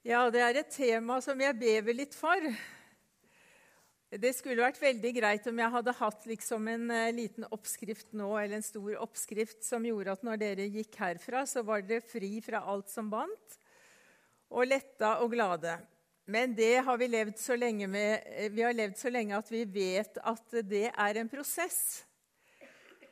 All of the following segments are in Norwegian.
Ja, det er et tema som jeg bever litt for. Det skulle vært veldig greit om jeg hadde hatt liksom en uh, liten oppskrift nå, eller en stor oppskrift som gjorde at når dere gikk herfra, så var dere fri fra alt som bandt, og letta og glade. Men det har vi levd så lenge med, eh, vi har levd så lenge at vi vet at det er en prosess.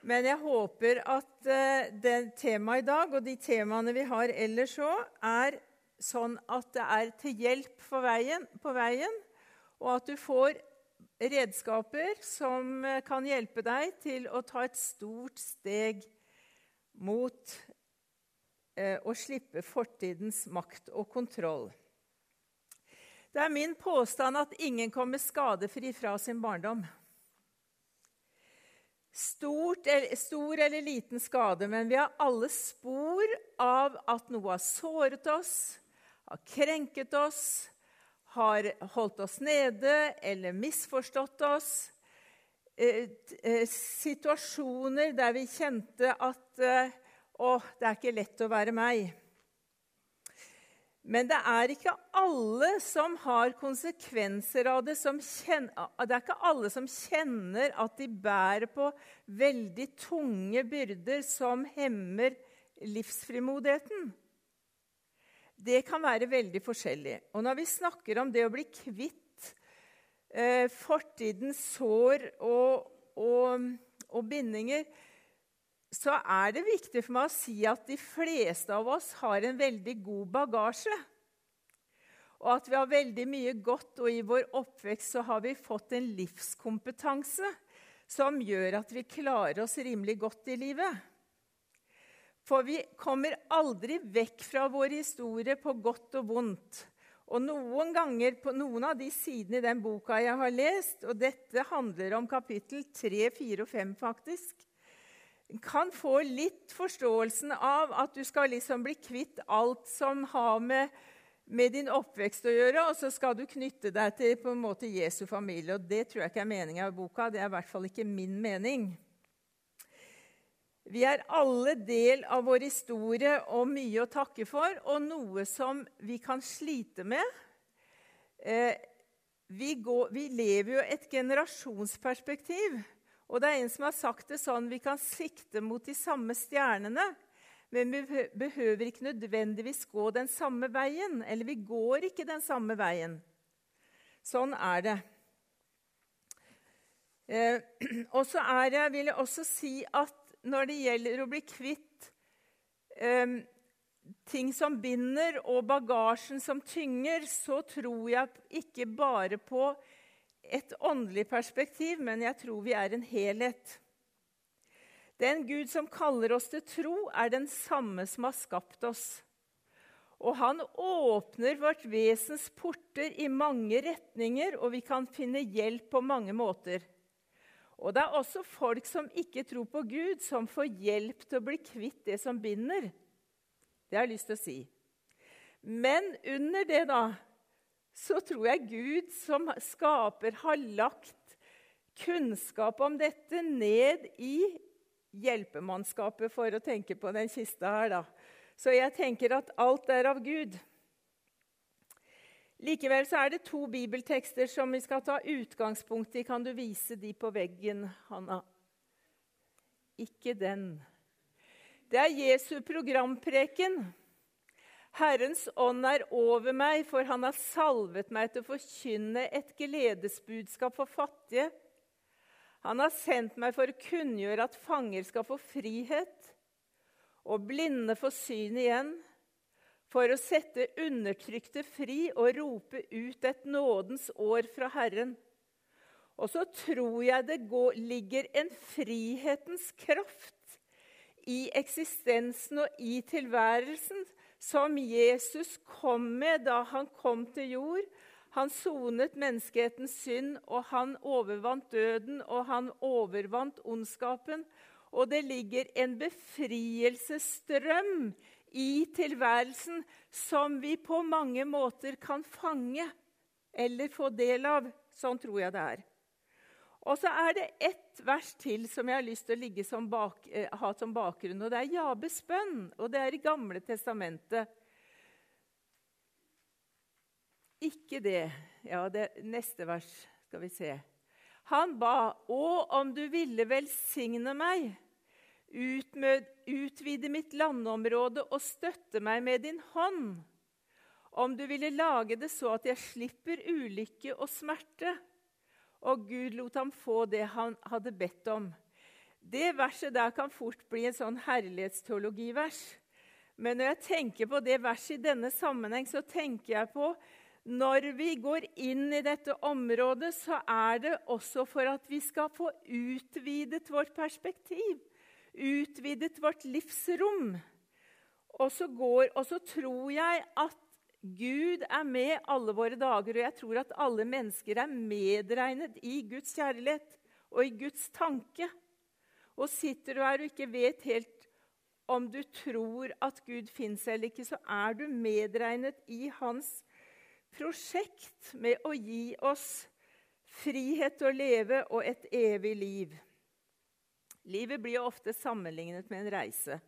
Men jeg håper at uh, det temaet i dag, og de temaene vi har ellers òg, er sånn at det er til hjelp veien, på veien, og at du får redskaper som eh, kan hjelpe deg til å ta et stort steg mot eh, å slippe fortidens makt og kontroll. Det er min påstand at ingen kommer skadefri fra sin barndom. Stort, stor eller liten skade, men vi har alle spor av at noe har såret oss, har krenket oss, har holdt oss nede eller misforstått oss. Eh, eh, situasjoner der vi kjente at eh, Å, det er ikke lett å være meg. Men det er ikke alle som har konsekvenser av det. Kjenner, det er ikke alle som kjenner at de bærer på veldig tunge byrder som hemmer livsfrimodigheten det kan være veldig forskjellig. Og når vi snakker om det å bli kvitt eh, fortidens sår og, og, og, bindinger, så er det viktig for meg å si at de fleste av oss har en veldig god bagasje. Og at vi har veldig mye godt, og i vår oppvekst så har vi fått en livskompetanse som gjør at vi klarer oss rimelig godt i livet. For vi kommer aldri vekk fra vår historie på godt og vondt. Og noen ganger på noen av de sidene i den boka jeg har lest, og dette handler om kapittel 3, 4 og 5, faktisk, kan få litt forståelsen av at du skal liksom bli kvitt alt som har med, med din oppvekst å gjøre, og så skal du knytte deg til på en måte Jesu familie. Og Det tror jeg ikke er meninga i boka. Det er i hvert fall ikke min mening. Vi er alle del av vår historie og mye å takke for, og noe som vi kan slite med. Eh, vi, går, vi, lever jo et generasjonsperspektiv. Og det er en som har sagt det sånn vi kan sikte mot de samme stjernene, men vi behøver ikke nødvendigvis gå den samme veien. Eller vi går ikke den samme veien. Sånn er det. Eh, og så vil jeg også si at når det gjelder å bli kvitt eh, ting som binder, og bagasjen som tynger, så tror jeg ikke bare på et åndelig perspektiv, men jeg tror vi er en helhet. Den Gud som kaller oss til tro, er den samme som har skapt oss. Og han åpner vårt vesens porter i mange retninger, og vi kan finne hjelp på mange måter. Og det er også folk som ikke tror på Gud, som får hjelp til å bli kvitt det som binder. Det har jeg lyst til å si. Men under det, da, så tror jeg Gud som skaper, har lagt kunnskap om dette ned i hjelpemannskapet, for å tenke på den kista her, da. Så jeg tenker at alt er av Gud. Likevel så er det to bibeltekster som vi skal ta utgangspunkt i. Kan du vise de på veggen, Hanna? Ikke den. Det er Jesu programpreken. Herrens ånd er over meg, for han har salvet meg til å forkynne et gledesbudskap for fattige. Han har sendt meg for å kunngjøre at fanger skal få frihet, og blinde få syn igjen for å sette undertrykte fri og rope ut et nådens år fra Herren. Og så tror jeg det går, ligger en frihetens kraft i eksistensen og i tilværelsen som Jesus kom med da han kom til jord. Han sonet menneskehetens synd, og han overvant døden, og han overvant ondskapen. Og det ligger en befrielsesstrøm i tilværelsen som vi på mange måter kan fange eller få del av. Sånn tror jeg det er. Og så er det ett vers til som jeg har lyst til å som bak, eh, ha som bakgrunn. og Det er Jabes bønn, og det er i Gamle testamentet. ikke det Ja, det neste vers skal vi se. Han ba, Å, om du ville velsigne meg, utvide mitt landområde og støtte meg med din hånd. Om du ville lage det så at jeg slipper ulykke og smerte. Og Gud lot ham få det han hadde bedt om. Det verset der kan fort bli en sånn herlighetsteologivers. Men når jeg tenker på det verset i denne sammenheng, så tenker jeg på når vi går inn i dette området, så er det også for at vi skal få utvidet vårt perspektiv. Utvidet vårt livsrom. Og så, går, og så tror jeg at Gud er med alle våre dager, og jeg tror at alle mennesker er medregnet i Guds kjærlighet og i Guds tanke. Og sitter du her og ikke vet helt om du tror at Gud fins eller ikke, så er du medregnet i hans prosjekt med å gi oss frihet til å leve og et evig liv. Livet blir ofte sammenlignet med en reise.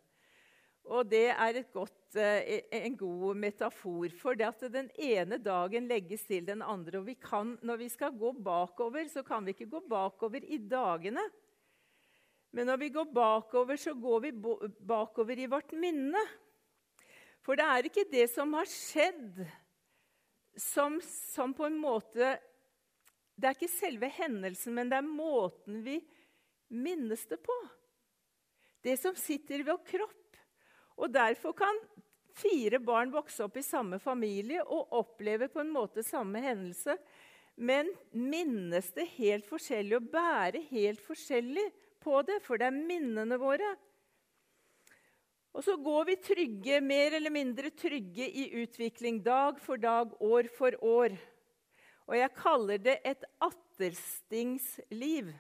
Og det er godt, eh, en god metafor for det at den ene dagen legges til den andre. Og vi kan, når vi skal gå bakover, så kan vi ikke gå bakover i dagene. Men når vi går bakover, så går vi bakover i vårt minne. For det er ikke det som har skjedd, som, som, på en måte Det er ikke selve hendelsen, men det er måten vi minnes det på. Det som sitter vår kropp. Og derfor kan fire barn vokse opp i samme familie og oppleve på en måte samme hendelse, men minnes det helt forskjellig og bære helt forskjellig på det, for det er minnene våre. Og så går vi trygge, mer eller mindre trygge i utvikling dag for dag, år for år. Og jeg kaller det et atterstingsliv.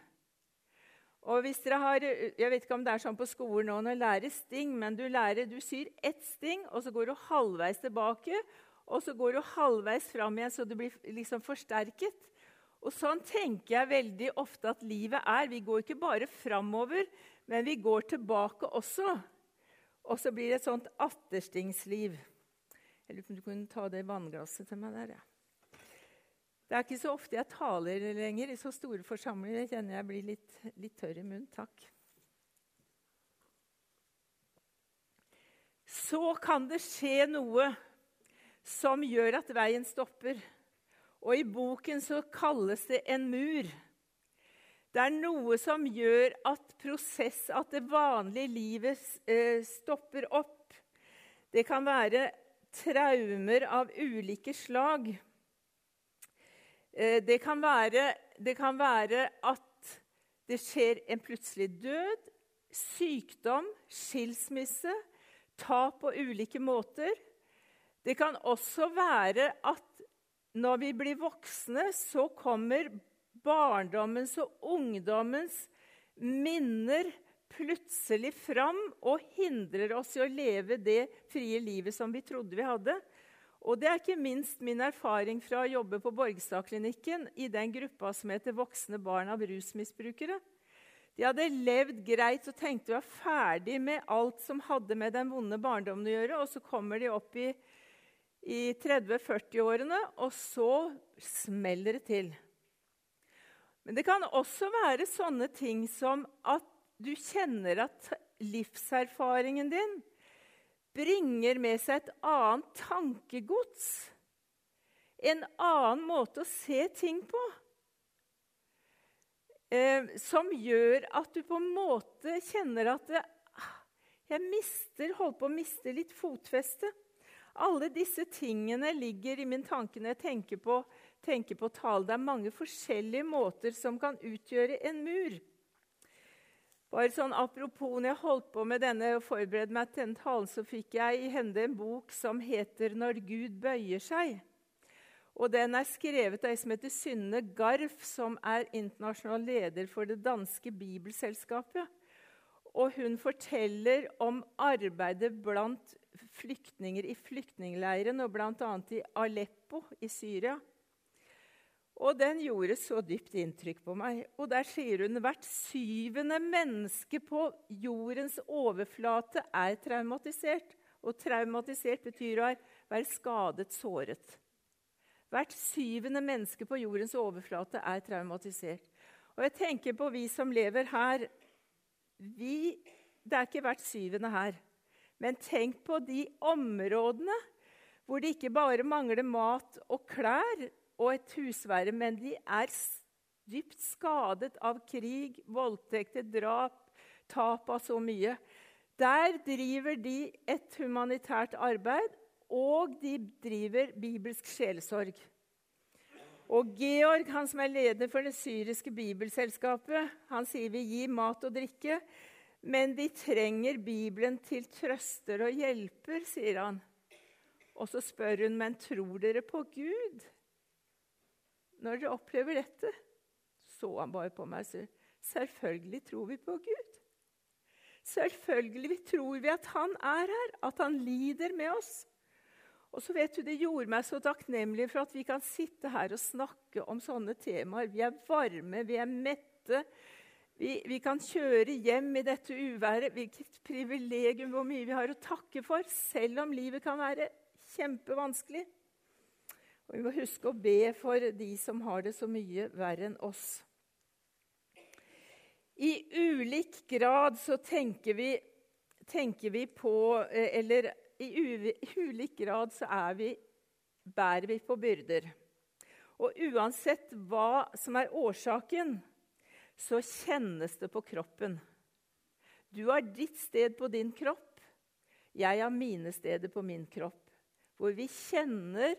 Og hvis dere har, Jeg vet ikke om det er sånn på skolen nå når du lærer sting, men du, lærer, du syr ett sting, og så går du halvveis tilbake, og så går du halvveis fram igjen, så du blir liksom forsterket. Og sånn tenker jeg veldig ofte at livet er. Vi går ikke bare framover, men vi går tilbake også. Og så blir det et sånt atterstingsliv. Jeg lurer på om du kunne ta det vannglasset til meg der, ja. Det er ikke så ofte jeg taler lenger i så store forsamlinger. Kjenner jeg blir litt, litt tørr i munnen. Takk. Så kan det skje noe som gjør at veien stopper. Og i boken så kalles det en mur. Det er noe som gjør at prosess, at det vanlige livet eh, stopper opp. Det kan være traumer av ulike slag. Eh, det kan, være, det kan være at det skjer en plutselig død, sykdom, skilsmisse, tap på ulike måter. Det kan også være at når vi blir voksne, så kommer barndommens og ungdommens minner plutselig fram og hindrer oss i å leve det frie livet som vi trodde vi hadde. Og Det er ikke minst min erfaring fra å jobbe på Borgestadklinikken i den gruppa som heter voksne barn av rusmisbrukere. De hadde levd greit og tenkte å være ferdig med alt som hadde med den vonde barndommen å gjøre, og så kommer de opp i i 30-40-årene, og så smeller det til. Men det kan også være sånne ting som at du kjenner at livserfaringen din bringer med seg et annet tankegods. En annen måte å se ting på. Eh, som gjør at du på en måte kjenner at det, ah, jeg mister, holder på å miste litt fotfeste. Alle disse tingene ligger i min tanke når jeg tenker på, tenker på tale. Det er mange forskjellige måter som kan utgjøre en mur. Bare sånn Apropos når jeg holdt på med denne og forberedte meg til denne talen, så fikk jeg i hende en bok som heter 'Når Gud bøyer seg'. Og Den er skrevet av ei som heter Synne Garf, som er internasjonal leder for det danske bibelselskapet. Og hun forteller om arbeidet blant flyktninger i flyktningleiren, og bl.a. i Aleppo i Syria. Og den gjorde så dypt inntrykk på meg. Og der sier hun hvert syvende menneske på jordens overflate er traumatisert. Og traumatisert betyr å være skadet, såret. Hvert syvende menneske på jordens overflate er traumatisert. Og jeg tenker på vi som lever her. Vi, det er ikke hvert syvende her. Men tenk på de områdene hvor det ikke bare mangler mat og klær og et husvære, men de er dypt skadet av krig, voldtekter, drap, tap av så mye. Der driver de et humanitært arbeid, og de driver bibelsk sjelesorg. Og Georg, han som er leder for det syriske bibelselskapet, han sier vi gir mat og drikke, men de trenger Bibelen til trøster og hjelper, sier han. Og så spør hun, men tror dere på Gud når dere opplever dette? Så han bare på meg og sier, selvfølgelig tror vi på Gud. Selvfølgelig tror vi at han er her, at han lider med oss. Og så vet du, Det gjorde meg så takknemlig for at vi kan sitte her og snakke om sånne temaer. Vi er varme, vi er mette. Vi, vi kan kjøre hjem i dette uværet. Hvilket privilegium hvor mye vi har å takke for, selv om livet kan være kjempevanskelig. Og vi må huske å be for de som har det så mye verre enn oss. I ulik grad så tenker vi, tenker vi på eh, Eller i ulik grad så vi, bærer vi på byrder. Og uansett hva som er årsaken, så kjennes det på kroppen. Du har ditt sted på din kropp, jeg har mine steder på min kropp hvor vi kjenner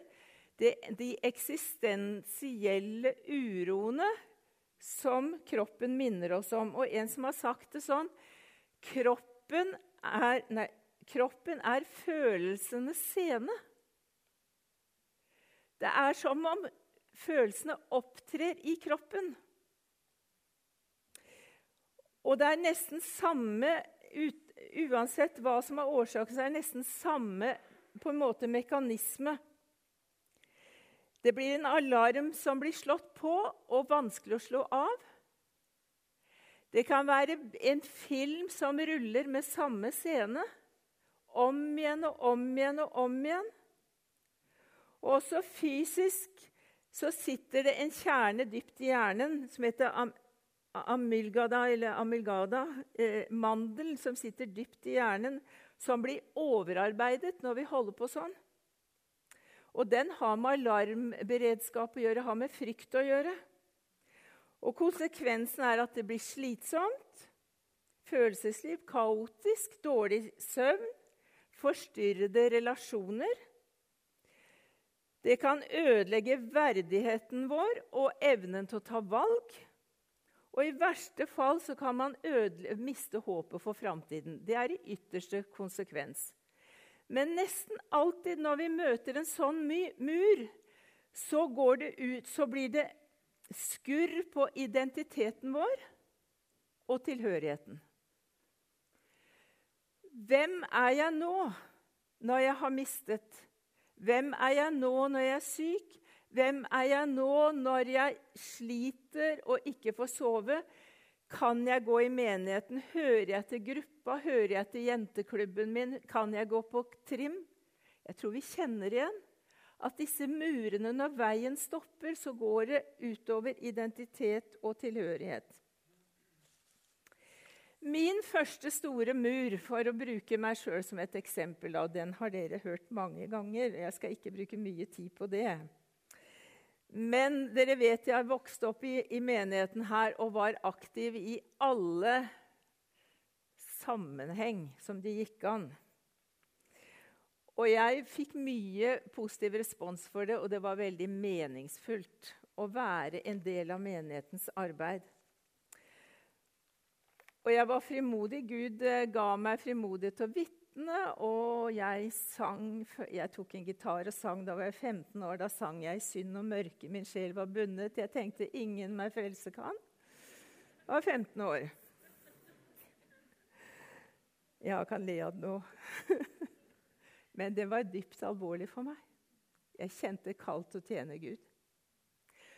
det, de eksistensielle uroene som kroppen minner oss om. Og en som har sagt det sånn Kroppen er, nei, kroppen er følelsenes scene. Det er som om følelsene opptrer i kroppen. Og det er nesten samme Uansett hva som er årsaken, så er det nesten samme på en måte mekanisme. Det blir en alarm som blir slått på og vanskelig å slå av. Det kan være en film som ruller med samme scene. Om igjen og om igjen og om igjen. Og også fysisk så sitter det en kjerne dypt i hjernen som heter amylgada, eller amylgada, eh, mandel, som sitter dypt i hjernen, som blir overarbeidet når vi holder på sånn. Og den har med alarmberedskap å gjøre, har med frykt å gjøre. Og konsekvensen er at det blir slitsomt, følelsesliv, kaotisk, dårlig søvn, forstyrrede relasjoner. Det kan ødelegge verdigheten vår og evnen til å ta valg. Og i verste fall kan man ødele, miste håpet for framtiden. Det er i ytterste konsekvens. Men nesten alltid når vi møter en sånn mur, så, det ut, så blir det skurr på identiteten vår og tilhørigheten. Hvem er jeg nå når jeg har mistet? Hvem er jeg nå når jeg er syk? Hvem er jeg nå når jeg sliter og ikke får sove? Kan jeg gå i menigheten? Hører jeg til gruppa? Hører jeg til jenteklubben min? Kan jeg gå på trim? Jeg tror vi kjenner igjen at disse murene, når veien stopper, så går det utover identitet og tilhørighet. Min første store mur, for å bruke meg sjøl som et eksempel, og den har dere hørt mange ganger. Jeg skal ikke bruke mye tid på det. Men dere vet jeg vokste opp i, i, menigheten her og var aktiv i alle sammenheng som det gikk an. Og jeg fikk mye positiv respons for det, og det var veldig meningsfullt å være en del av menighetens arbeid. Og jeg var frimodig. Gud eh, ga meg frimodighet til å vitne guttene, og jeg sang Jeg tok en gitar og sang da var jeg 15 år. Da sang jeg 'Synd og mørke, min sjel var bundet'. Jeg tenkte 'ingen meg frelse kan'. Jeg var 15 år. Jeg kan le av det nå. Men det var dypt alvorlig for meg. Jeg kjente kaldt å tjene Gud.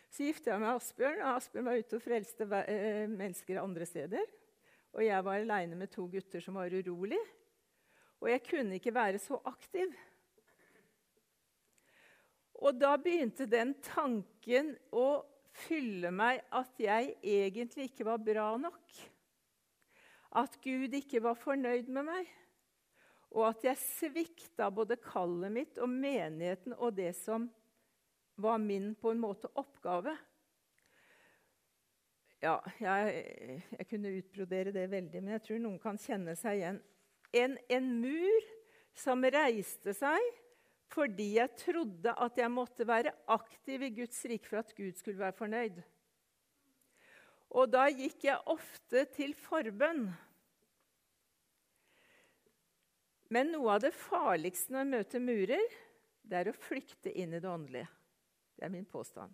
Så gifta jeg meg med Asbjørn, og Asbjørn var ute og frelste eh, mennesker andre steder. Og jeg var aleine med to gutter som var urolig. Og jeg kunne ikke være så aktiv. Og da begynte den tanken å fylle meg at jeg egentlig ikke var bra nok. At Gud ikke var fornøyd med meg. Og at jeg svikta både kallet mitt og menigheten og det som var min på en måte oppgave. Ja, jeg, jeg kunne utbrodere det veldig, men jeg tror noen kan kjenne seg igjen. En, en mur som reiste seg fordi jeg trodde at jeg måtte være aktiv i Guds rike for at Gud skulle være fornøyd. Og da gikk jeg ofte til forbønn. Men noe av det farligste når jeg møter murer, det er å flykte inn i det åndelige. Det er min påstand.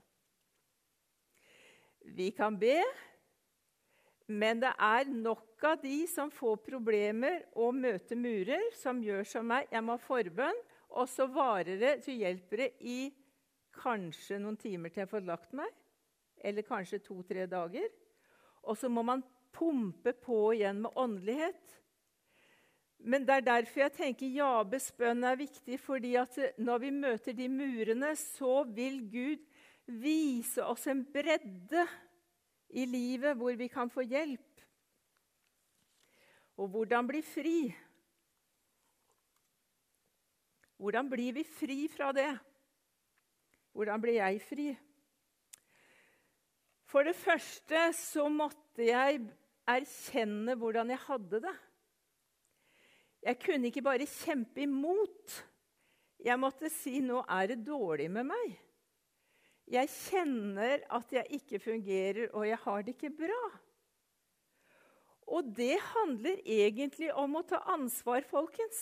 Vi kan be, men det er nok av de som får problemer og møter murer, som gjør som meg. Jeg må ha forbønn, og så varer det, så hjelper det i kanskje noen timer til jeg får lagt meg. Eller kanskje to-tre dager. Og så må man pumpe på igjen med åndelighet. Men det er derfor jeg tenker Jabes bønn er viktig. fordi at når vi møter de murene, så vil Gud vise oss en bredde i livet hvor vi kan få hjelp. Og hvordan bli fri. Hvordan blir vi fri fra det? Hvordan blir jeg fri? For det første så måtte jeg erkjenne hvordan jeg hadde det. Jeg kunne ikke bare kjempe imot. Jeg måtte si 'nå er det dårlig med meg'. Jeg kjenner at jeg ikke fungerer, og jeg har det ikke bra. Og det handler egentlig om å ta ansvar, folkens,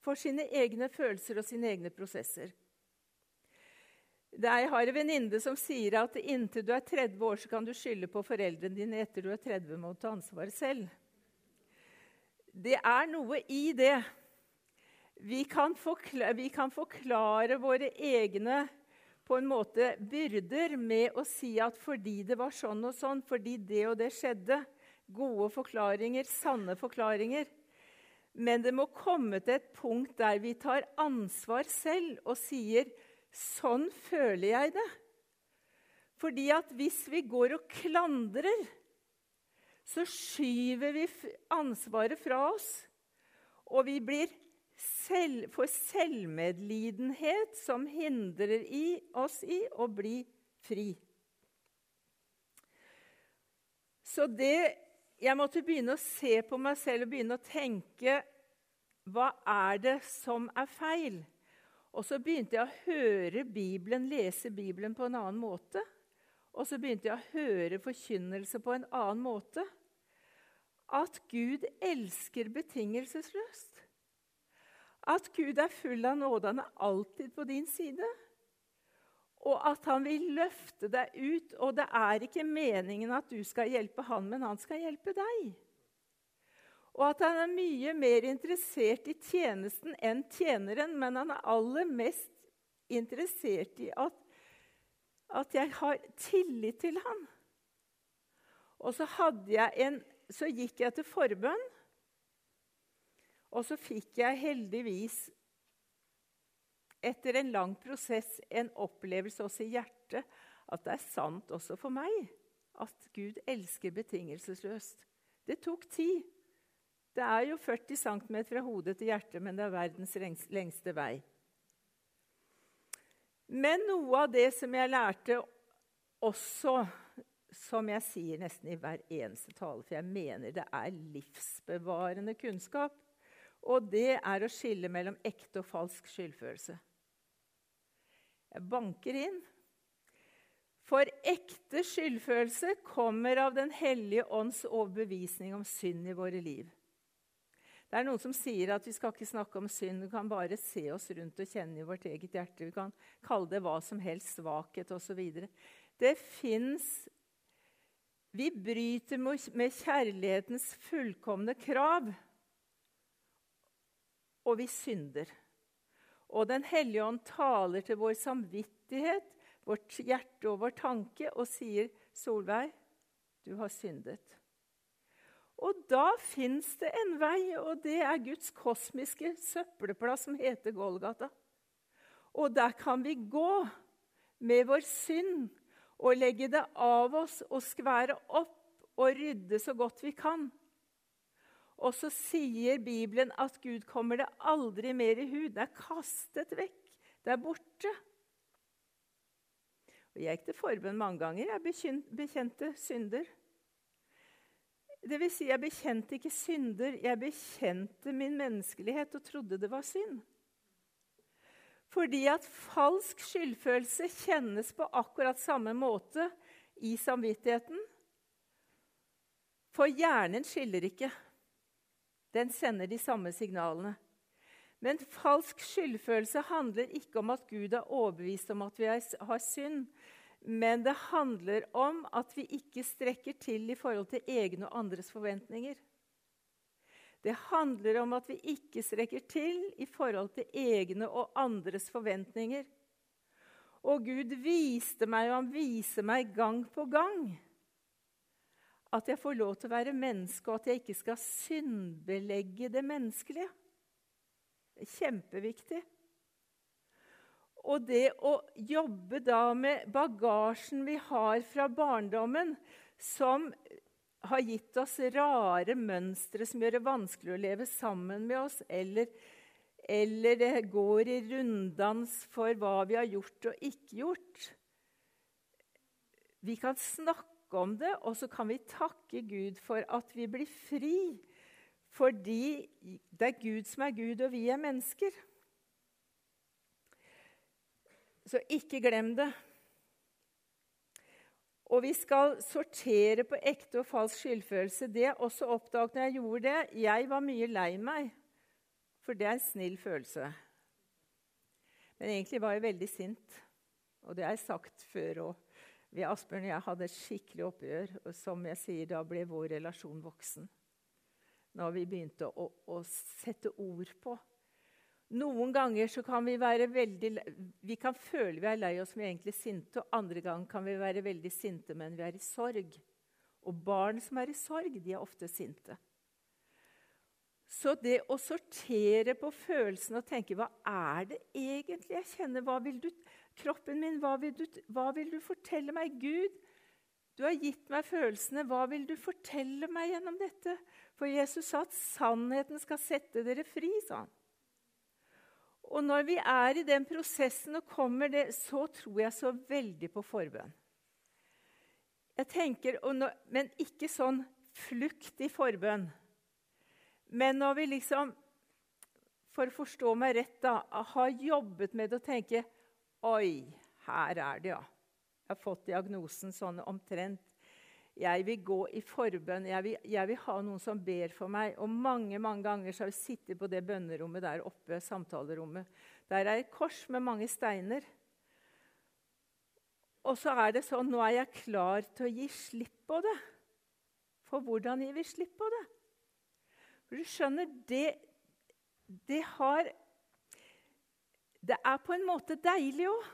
for sine egne følelser og sine egne prosesser. Jeg har en venninne som sier at inntil du er 30 år, så kan du skylde på foreldrene dine. Etter du er 30, må du ta ansvaret selv. Det er noe i det. Vi kan, forklare, vi kan forklare våre egne på en måte byrder med å si at fordi det var sånn og sånn, fordi det og det skjedde Gode forklaringer, sanne forklaringer. Men det må komme til et punkt der vi tar ansvar selv og sier 'Sånn føler jeg det'. Fordi at hvis vi går og klandrer så skyver vi ansvaret fra oss. Og vi blir selv, for selvmedlidenhet som hindrer i oss i å bli fri. Så det Jeg måtte begynne å se på meg selv og begynne å tenke Hva er det som er feil? Og så begynte jeg å høre Bibelen, lese Bibelen på en annen måte. Og så begynte jeg å høre forkynnelse på en annen måte at Gud elsker betingelsesløst. At Gud er full av nåde. Han er alltid på din side. Og at han vil løfte deg ut. Og det er ikke meningen at du skal hjelpe han, men han skal hjelpe deg. Og at han er mye mer interessert i tjenesten enn tjeneren, men han er aller mest interessert i at, at jeg har tillit til han. Og så jeg en så gikk jeg til forbønn. Og så fikk jeg heldigvis, etter en lang prosess, en opplevelse også i hjertet at det er sant også for meg at Gud elsker betingelsesløst. Det tok tid. Det er jo 40 cm fra hodet til hjertet, men det er verdens lengste vei. Men noe av det som jeg lærte også som jeg sier nesten i hver eneste tale, for jeg mener det er livsbevarende kunnskap. Og det er å skille mellom ekte og falsk skyldfølelse. Jeg banker inn. For ekte skyldfølelse kommer av Den hellige ånds overbevisning om synd i våre liv. Det er noen som sier at vi skal ikke snakke om synd, vi kan bare se oss rundt og kjenne i vårt eget hjerte. Vi kan kalle det hva som helst, svakhet osv. Det fins vi bryter med kjærlighetens fullkomne krav, og vi synder. Og Den hellige ånd taler til vår samvittighet, vårt hjerte og vår tanke og sier, 'Solveig, du har syndet'. Og da fins det en vei, og det er Guds kosmiske søppelplass som heter Golgata. Og der kan vi gå med vår synd og legge det av oss og skvære opp og rydde så godt vi kan. Og så sier Bibelen at Gud kommer det aldri mer i hu. Det er kastet vekk. Det er borte. Og Jeg gikk til forbønn mange ganger. Jeg bekjente synder. Det vil si, jeg bekjente ikke synder, jeg bekjente min menneskelighet og trodde det var synd. Fordi at falsk skyldfølelse kjennes på akkurat samme måte i samvittigheten. For hjernen skiller ikke. Den sender de samme signalene. Men falsk skyldfølelse handler ikke om at Gud er overbevist om at vi har synd, men det handler om at vi ikke strekker til i forhold til egne og andres forventninger. Det handler om at vi ikke strekker til i forhold til egne og andres forventninger. Og Gud viste meg, og han viser meg gang på gang, at jeg får lov til å være menneske, og at jeg ikke skal syndbelegge det menneskelige. Det er kjempeviktig. Og det å jobbe da med bagasjen vi har fra barndommen, som har gitt oss rare mønstre som gjør det vanskelig å leve sammen med oss, eller, eller det går i runddans for hva vi har gjort og ikke gjort. Vi kan snakke om det, og så kan vi takke Gud for at vi blir fri. Fordi det er Gud som er Gud, og vi er mennesker. Så ikke glem det. Og vi skal sortere på ekte og falsk skyldfølelse. Det jeg også oppdaget når jeg gjorde det Jeg var mye lei meg, for det er en snill følelse. Men egentlig var jeg veldig sint, og det har jeg sagt før òg. Vi Asbjørn og jeg hadde et skikkelig oppgjør, og som jeg sier, da ble vår relasjon voksen. Når vi begynte å, å sette ord på noen ganger så kan vi være veldig Vi kan føle vi er lei oss, men vi er egentlig sinte. Og andre ganger kan vi være veldig sinte, men vi er i sorg. Og barn som er i sorg, de er ofte sinte. Så det å sortere på følelsene og tenke hva er det egentlig jeg kjenner? Hva vil du, kroppen min, hva vil, du, hva vil du fortelle meg? Gud, du har gitt meg følelsene. Hva vil du fortelle meg gjennom dette? For Jesus sa at sannheten skal sette dere fri, sa han. Og når vi er i den prosessen og kommer det, så tror jeg så veldig på forbønn. Jeg tenker, når, Men ikke sånn flukt i forbønn. Men når vi liksom, for å forstå meg rett, da, har jobbet med og tenker Oi, her er det, ja. Jeg har fått diagnosen sånn omtrent jeg vil gå i forbønn. Jeg vil, jeg vil, ha noen som ber for meg. Og mange mange ganger så har vi sittet på det bønnerommet der oppe, samtalerommet. Der er et kors med mange steiner. Og så er det sånn Nå er jeg klar til å gi slipp på det. For hvordan gir vi slipp på det? For du skjønner, det, det har Det er på en måte deilig òg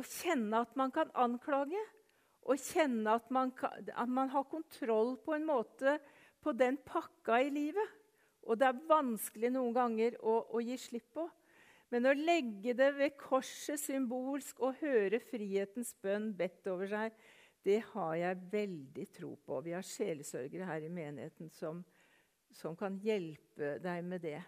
å kjenne at man kan anklage og kjenne at man, at man, har kontroll på en måte på den pakka i livet. Og det er vanskelig noen ganger å, å gi slipp på. Men å legge det ved korset symbolsk og høre frihetens bønn bedt over seg, det har jeg veldig tro på. Vi har sjelesørgere her i menigheten som, som kan hjelpe deg med det.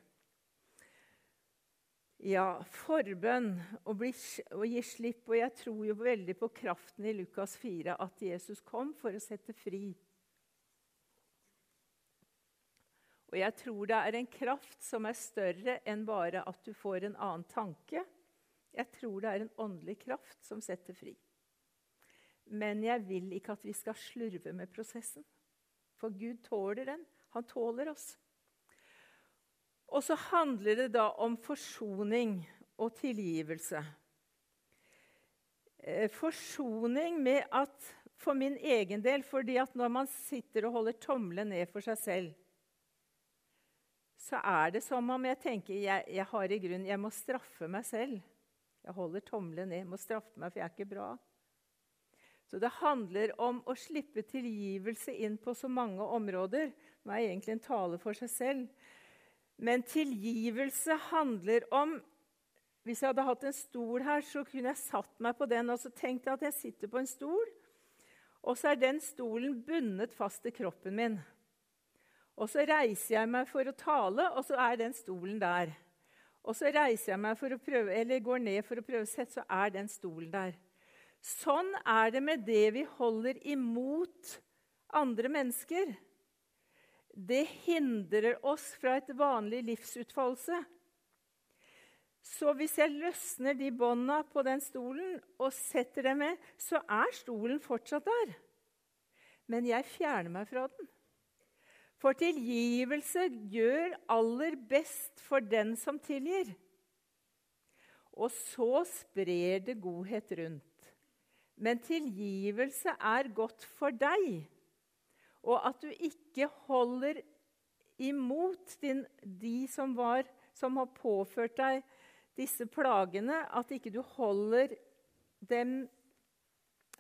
Ja, forbønn og, bli, og gi slipp. Og jeg tror jo veldig på kraften i Lukas 4, at Jesus kom for å sette fri. Og jeg tror det er en kraft som er større enn bare at du får en annen tanke. Jeg tror det er en åndelig kraft som setter fri. Men jeg vil ikke at vi skal slurve med prosessen. For Gud tåler den. Han tåler oss. Og så handler det da om forsoning og tilgivelse. Eh, forsoning med at for min egen del fordi at når man sitter og holder tommelen ned for seg selv, så er det som om jeg tenker jeg, jeg har i grunn, jeg må straffe meg selv. Jeg holder tommelen ned, må straffe meg, for jeg er ikke bra. Så det handler om å slippe tilgivelse inn på så mange områder. Er egentlig en tale for seg selv. Men tilgivelse handler om Hvis jeg hadde hatt en stol her, så kunne jeg satt meg på den og så tenkt at jeg sitter på en stol. Og så er den stolen bundet fast til kroppen min. Og så reiser jeg meg for å tale, og så er den stolen der. Og så reiser jeg meg for å prøve, eller går ned for å prøve å sette, så er den stolen der. Sånn er det med det vi holder imot andre mennesker. Det hindrer oss fra et vanlig livsutfoldelse. Så hvis jeg løsner de bånda på den stolen og setter dem med, så er stolen fortsatt der. Men jeg fjerner meg fra den. For tilgivelse gjør aller best for den som tilgir. Og så sprer det godhet rundt. Men tilgivelse er godt for deg, og at du ikke holder imot din, de som, var, som har påført deg disse plagene, at ikke du holder dem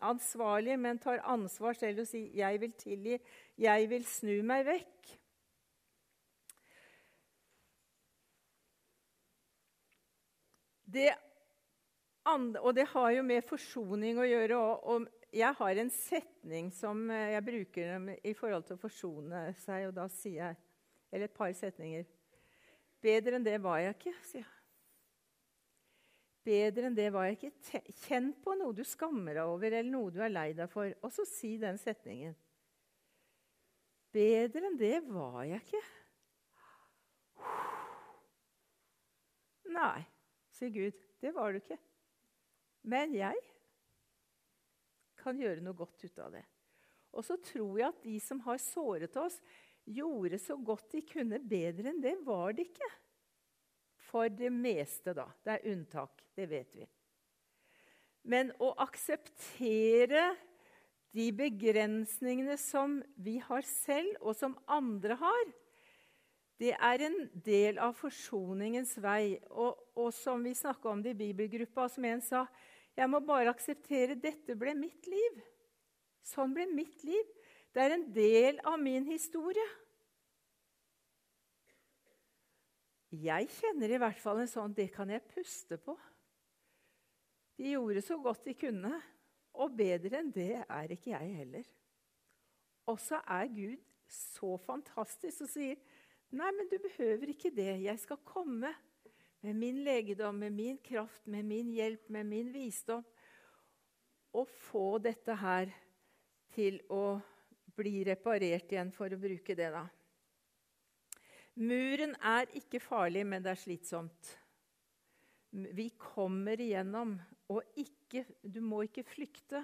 ansvarlige, men tar ansvar selv og sier 'jeg vil tilgi', 'jeg vil snu meg vekk'. Det andre, og det har jo med forsoning å gjøre. Og, og, jeg har en setning som jeg bruker i forhold til å forsone seg, og da sier jeg Eller et par setninger. Bedre enn det var jeg ikke, sier jeg. Bedre enn det var jeg ikke. Kjenn på noe du skammer deg over, eller noe du er lei deg for, og så si den setningen. Bedre enn det var jeg ikke. Nei, sier Gud. Det var du ikke. Men jeg kan gjøre noe godt ut av det. Og så tror jeg at de som har såret oss, gjorde så godt de kunne. Bedre enn det var det ikke. For det meste, da. Det er unntak, det vet vi. Men å akseptere de begrensningene som vi har selv, og som andre har, det er en del av forsoningens vei. Og, og som vi snakka om det i bibelgruppa, som en sa Jeg må bare akseptere dette ble mitt liv. Sånn ble mitt liv. Det er en del av min historie. Jeg kjenner i hvert fall en sånn Det kan jeg puste på. De gjorde så godt de kunne, og bedre enn det er ikke jeg heller. Og så er Gud så fantastisk og sier, 'Nei, men du behøver ikke det. Jeg skal komme med min legedom, med min kraft, med min hjelp, med min visdom.' Og få dette her til å bli reparert igjen, for å bruke det, da. Muren er ikke farlig, men det er slitsomt. Vi kommer igjennom. Og ikke, du må ikke flykte.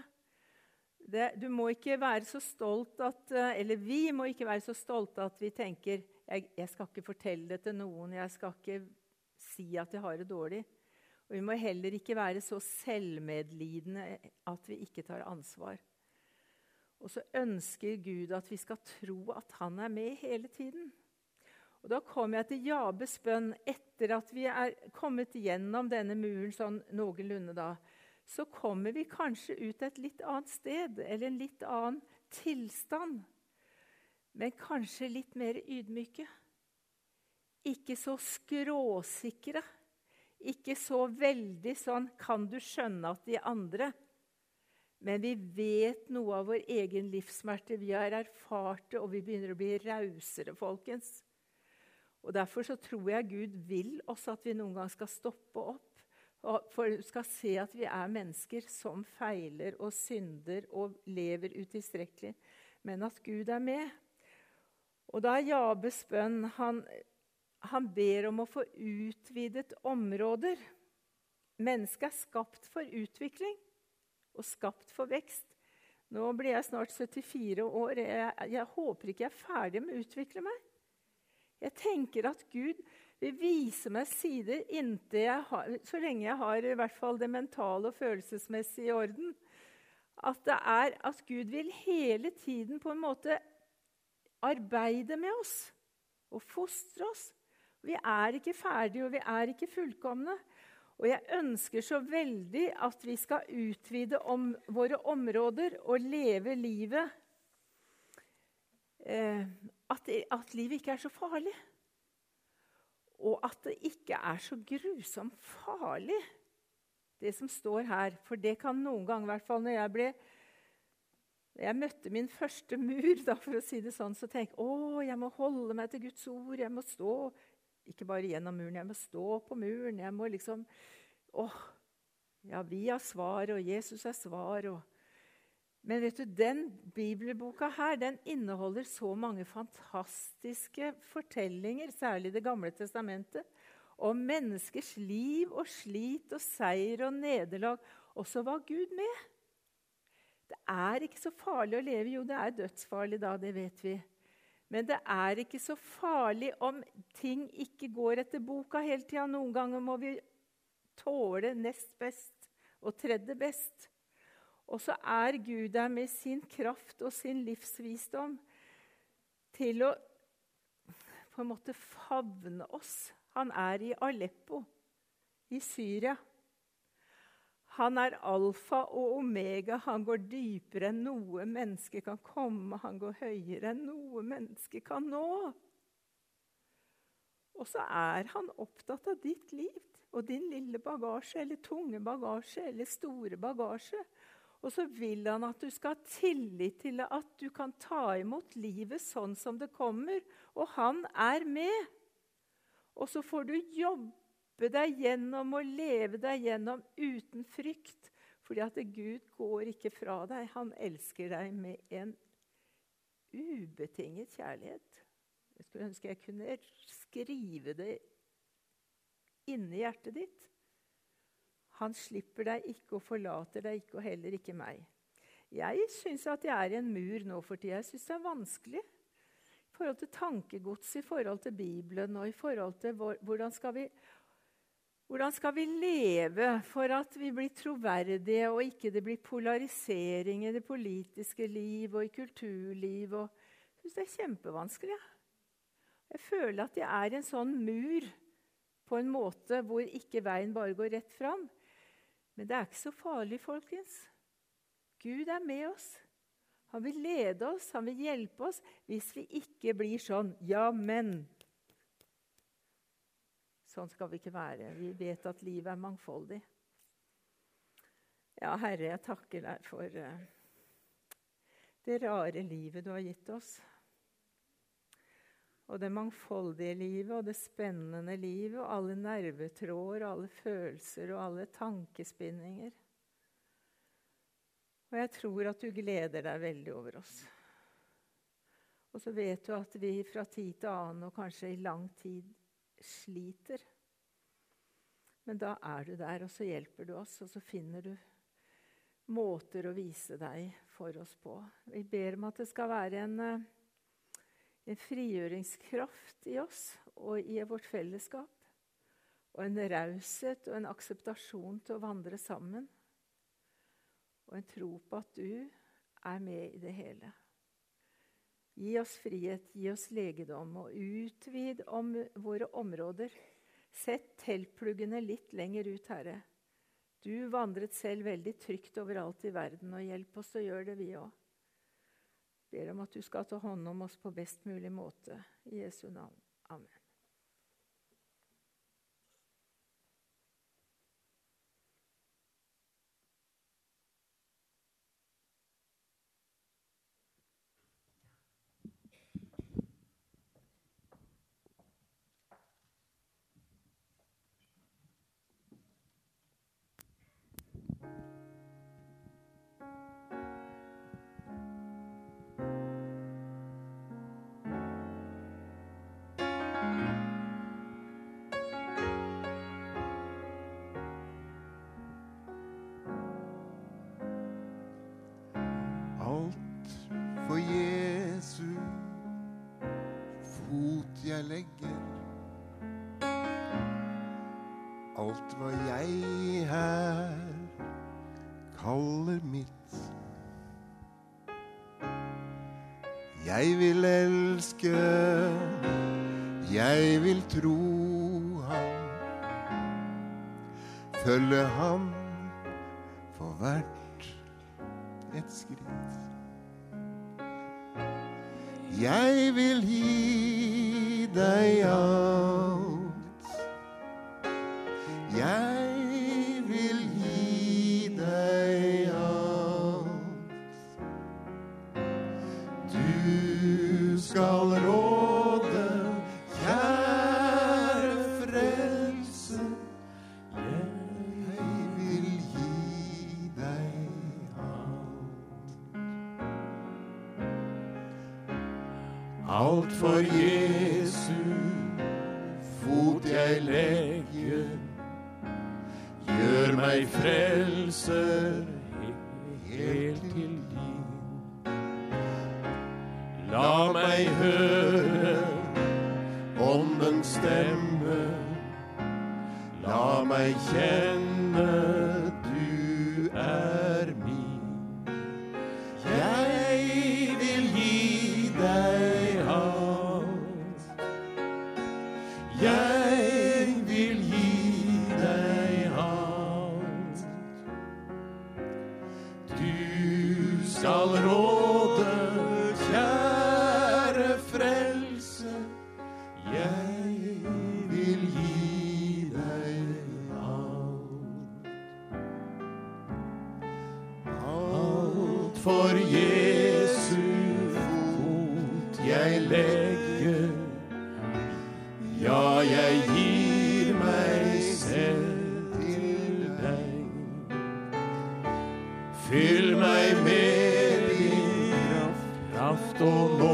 Det, du må ikke være så stolt at Eller vi må ikke være så stolte at vi tenker jeg, jeg skal ikke fortelle det til noen, jeg skal ikke si at jeg har det dårlig. Og vi må heller ikke være så selvmedlidende at vi ikke tar ansvar. Og så ønsker Gud at vi skal tro at han er med hele tiden. Og Da kom jeg til Jabes bønn etter at vi er kommet gjennom denne muren sånn noenlunde. da. Så kommer vi kanskje ut et litt annet sted eller en litt annen tilstand. Men kanskje litt mer ydmyke. Ikke så skråsikre. Ikke så veldig sånn 'Kan du skjønne at de andre?' Men vi vet noe av vår egen livssmerte. Vi har erfart det, og vi begynner å bli rausere, folkens. Og Derfor så tror jeg Gud vil også at vi noen gang skal stoppe opp. For skal se at vi er mennesker som feiler og synder og lever utilstrekkelig. Men at Gud er med. Og da er Jabes bønn han, han ber om å få utvidet områder. Mennesket er skapt for utvikling og skapt for vekst. Nå blir jeg snart 74 år. Jeg, jeg håper ikke jeg er ferdig med å utvikle meg. Jeg tenker at Gud vil vise meg sider inntil jeg har, så lenge jeg har i hvert fall det mentale og følelsesmessige i orden. At det er at Gud vil hele tiden på en måte arbeide med oss og fostre oss. Vi er ikke ferdige, og vi er ikke fullkomne. Og jeg ønsker så veldig at vi skal utvide om våre områder og leve livet eh, at, at livet ikke er så farlig. Og at det ikke er så grusomt farlig, det som står her. For det kan noen ganger, i hvert fall når jeg ble jeg møtte min første mur, da, for å si det sånn, så tenkte jeg å, jeg må holde meg til Guds ord. Jeg må stå ikke bare gjennom muren, jeg må stå på muren. Jeg må liksom åh, ja, vi har svar, og Jesus har svar. og men vet du, den bibelboka her, den inneholder så mange fantastiske fortellinger, særlig Det gamle testamentet, om menneskers liv og slit og seier og nederlag. Og så var Gud med. Det er ikke så farlig å leve. Jo, det er dødsfarlig da, det vet vi. Men det er ikke så farlig om ting ikke går etter boka hele tida. Noen ganger må vi tåle nest best og tredje best. Og så er Gud der med sin kraft og sin livsvisdom til å på en måte favne oss. Han er i Aleppo i Syria. Han er alfa og omega. Han går dypere enn noe menneske kan komme. Han går høyere enn noe menneske kan nå. Og så er han opptatt av ditt liv og din lille bagasje, eller tunge bagasje, eller store bagasje. Og så vil han at du skal ha tillit til at du kan ta imot livet sånn som det kommer. Og han er med. Og så får du jobbe deg gjennom og leve deg gjennom uten frykt. Fordi at Gud går ikke fra deg. Han elsker deg med en ubetinget kjærlighet. Jeg skulle ønske jeg kunne skrive det inni hjertet ditt. Han slipper deg ikke og forlater deg ikke, og heller ikke meg. Jeg syns at jeg er i en mur nå for tida. Jeg syns det er vanskelig. I forhold til tankegods, i forhold til Bibelen og i forhold til hvordan skal vi hvordan skal vi leve for at vi blir troverdige, og ikke det blir polarisering i det politiske liv og i kulturliv? Jeg syns det er kjempevanskelig. Jeg føler at jeg er en sånn mur på en måte hvor ikke veien bare går rett fram. Men det er ikke så farlig, folkens. Gud er med oss. Han vil lede oss, han vil hjelpe oss, hvis vi ikke blir sånn Ja, men Sånn skal vi ikke være. Vi vet at livet er mangfoldig. Ja, Herre, jeg takker deg for uh, det rare livet du har gitt oss. Og det mangfoldige livet og det spennende livet og alle nervetråder og alle følelser og alle tankespinninger. Og jeg tror at du gleder deg veldig over oss. Og så vet du at vi fra tid til annen og kanskje i lang tid sliter. Men da er du der, og så hjelper du oss, og så finner du måter å vise deg for oss på. Vi ber om at det skal være en eh, en frigjøringskraft i oss og i vårt fellesskap. Og en raushet og en akseptasjon til å vandre sammen. Og en tro på at du er med i det hele. Gi oss frihet, gi oss legedom, og utvid om våre områder. Sett teltpluggene litt lenger ut, Herre. Du vandret selv veldig trygt overalt i verden, og hjelp oss å gjøre det, vi òg ber om at du skal ta hånd om oss på best mulig måte. I Jesu navn. Amen. Et skritt. Jeg vil gi deg alt for Jesu fot jeg legger. Ja, jeg gir meg selv til deg. Fyll meg med din kraft, og nåde.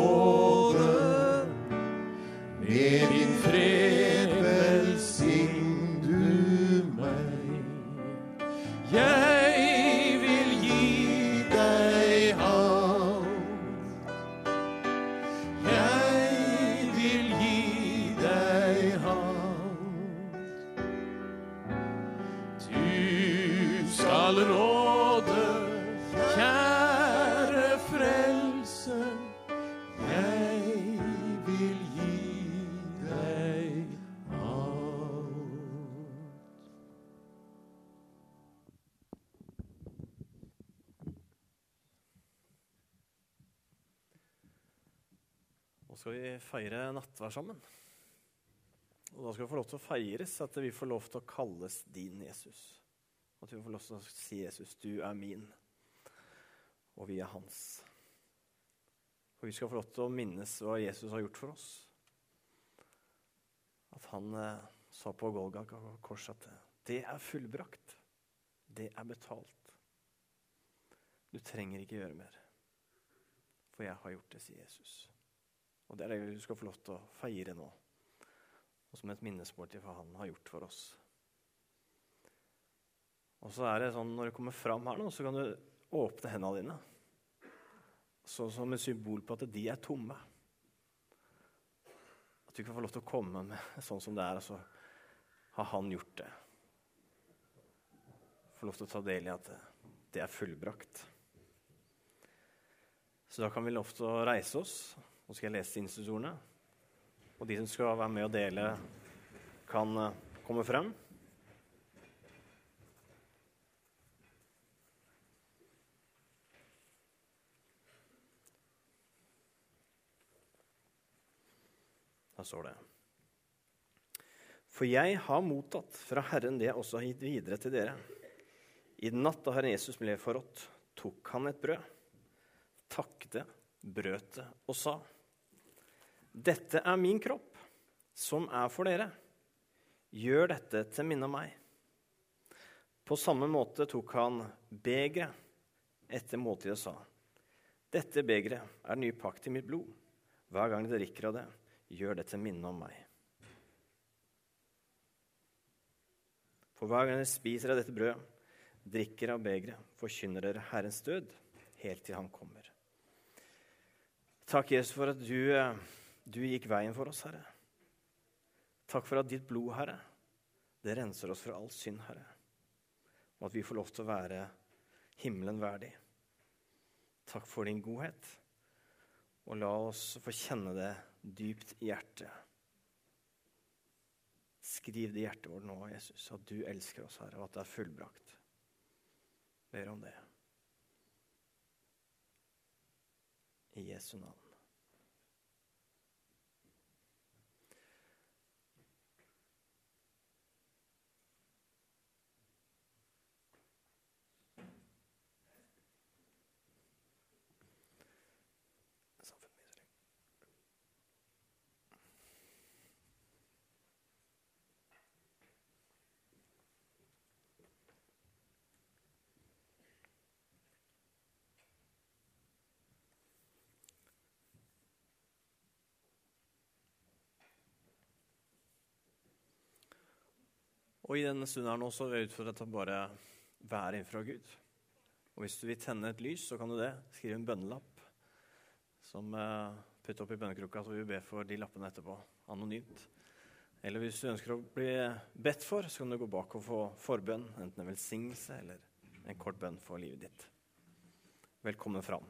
Feire nattvær sammen. Og da skal vi få lov til å feires at vi får lov til å kalles din Jesus. At vi får lov til å si Jesus, du er min, og vi er hans. Og vi skal få lov til å minnes hva Jesus har gjort for oss. At han eh, sa på Golgata kors at det er fullbrakt. Det er betalt. Du trenger ikke gjøre mer. For jeg har gjort det, sier Jesus. Og det er det du skal få lov til å feire nå. Og som et minnesmåltid hva han har gjort for oss. Og så er det sånn, Når du kommer fram her nå, så kan du åpne hendene dine. Så, som et symbol på at de er tomme. At du ikke få lov til å komme med sånn som det er, og så har han gjort det. Få lov til å ta del i at det er fullbrakt. Så da kan vi lov til å reise oss. Nå skal jeg lese institusjonene. Og de som skal være med og dele, kan eh, komme frem. Da står det For jeg har mottatt fra Herren det jeg også har gitt videre til dere. I natt da Herren Jesus ble forrådt, tok han et brød, takket, brøt det og sa:" Dette er min kropp, som er for dere. Gjør dette til minne om meg. På samme måte tok han begeret etter måltidet og sa:" Dette begeret er den nye pakt i mitt blod. Hver gang dere drikker av det, gjør det til minne om meg. For hver gang dere spiser av dette brødet, drikker av begeret, forkynner dere Herrens død helt til Han kommer. Takk, Jesus, for at du, eh, du gikk veien for oss, Herre. Takk for at ditt blod, Herre, det renser oss fra all synd, Herre. Og at vi får lov til å være himmelen verdig. Takk for din godhet, og la oss få kjenne det dypt i hjertet. Skriv det i hjertet vårt nå, Jesus, at du elsker oss, Herre, og at det er fullbrakt. Ber om det. I Jesu navn. Og i denne stunden her nå så vil jeg utfordre deg til å bare være innenfra Gud. Og hvis du vil tenne et lys, så kan du det. Skriv en bønnelapp som uh, putter opp i bønnekrukka, så vil vi be for de lappene etterpå, anonymt. Eller hvis du ønsker å bli bedt for, så kan du gå bak og få forbønn, enten en velsignelse eller en kort bønn for livet ditt. Velkommen fram.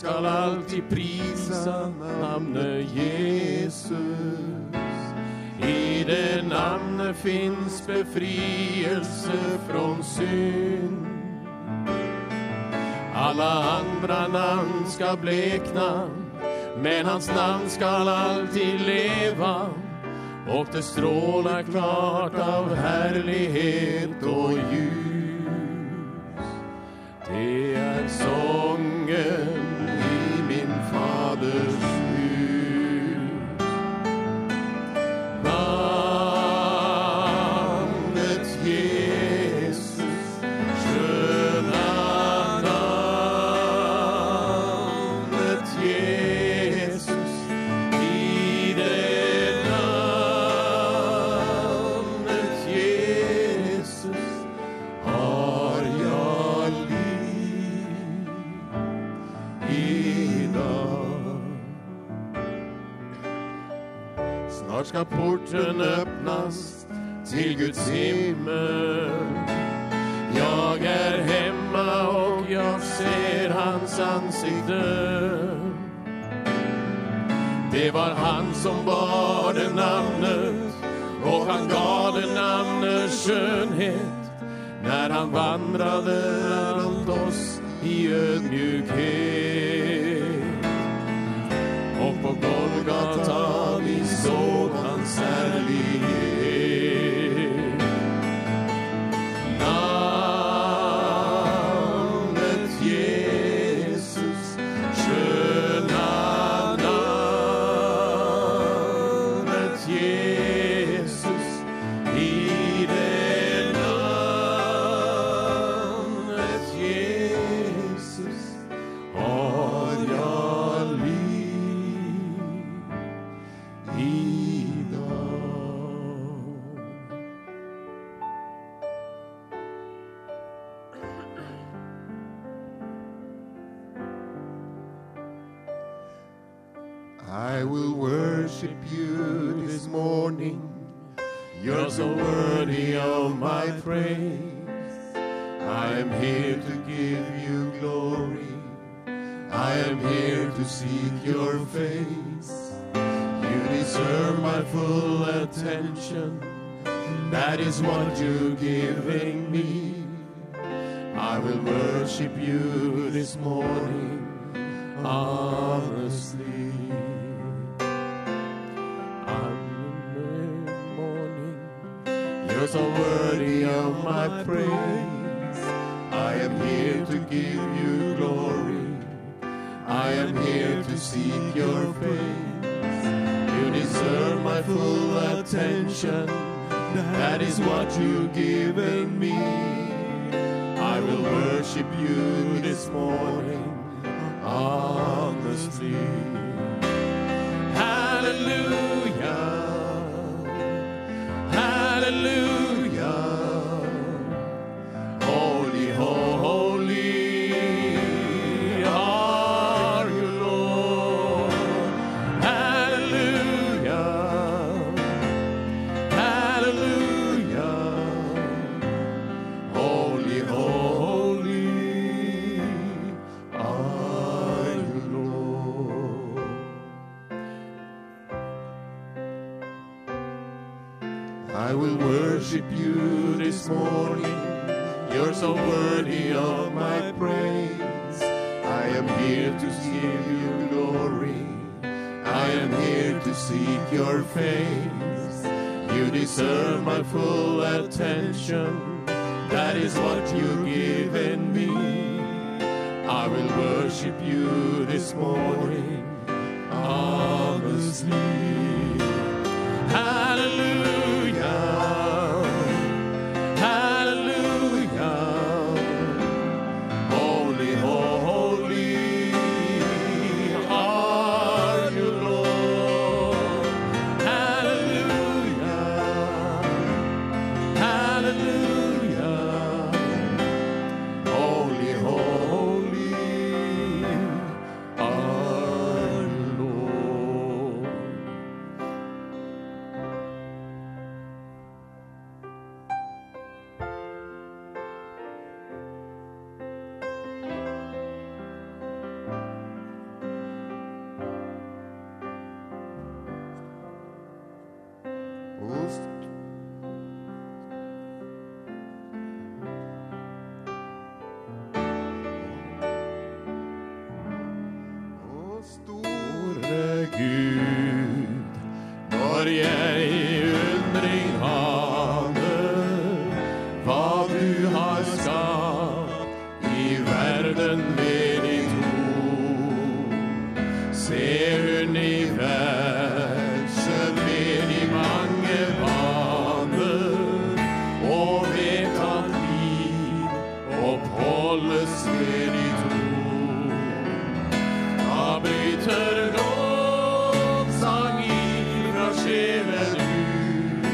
Skal alltid prisa namnet Jesus. I det namnet fins befrielse från synd. Alla andra namn ska blekna, men hans namn skal alltid leva. Och det strålar klart av härlighet och ljus. Det är sången skal porten öppnas till Guds himmel. Jag är hemma och jag ser hans ansikte. Det var han som bar det namnet och han gav det namnet skönhet när han vandrade runt oss i ödmjukhet. what you're giving me. I will worship you this morning, honestly. I'm the morning. You're so worthy of my praise. I am here to give you glory. I am here to seek your face. You deserve my full attention. That is what you've given me. I will worship you this morning honestly. Hallelujah. Hallelujah.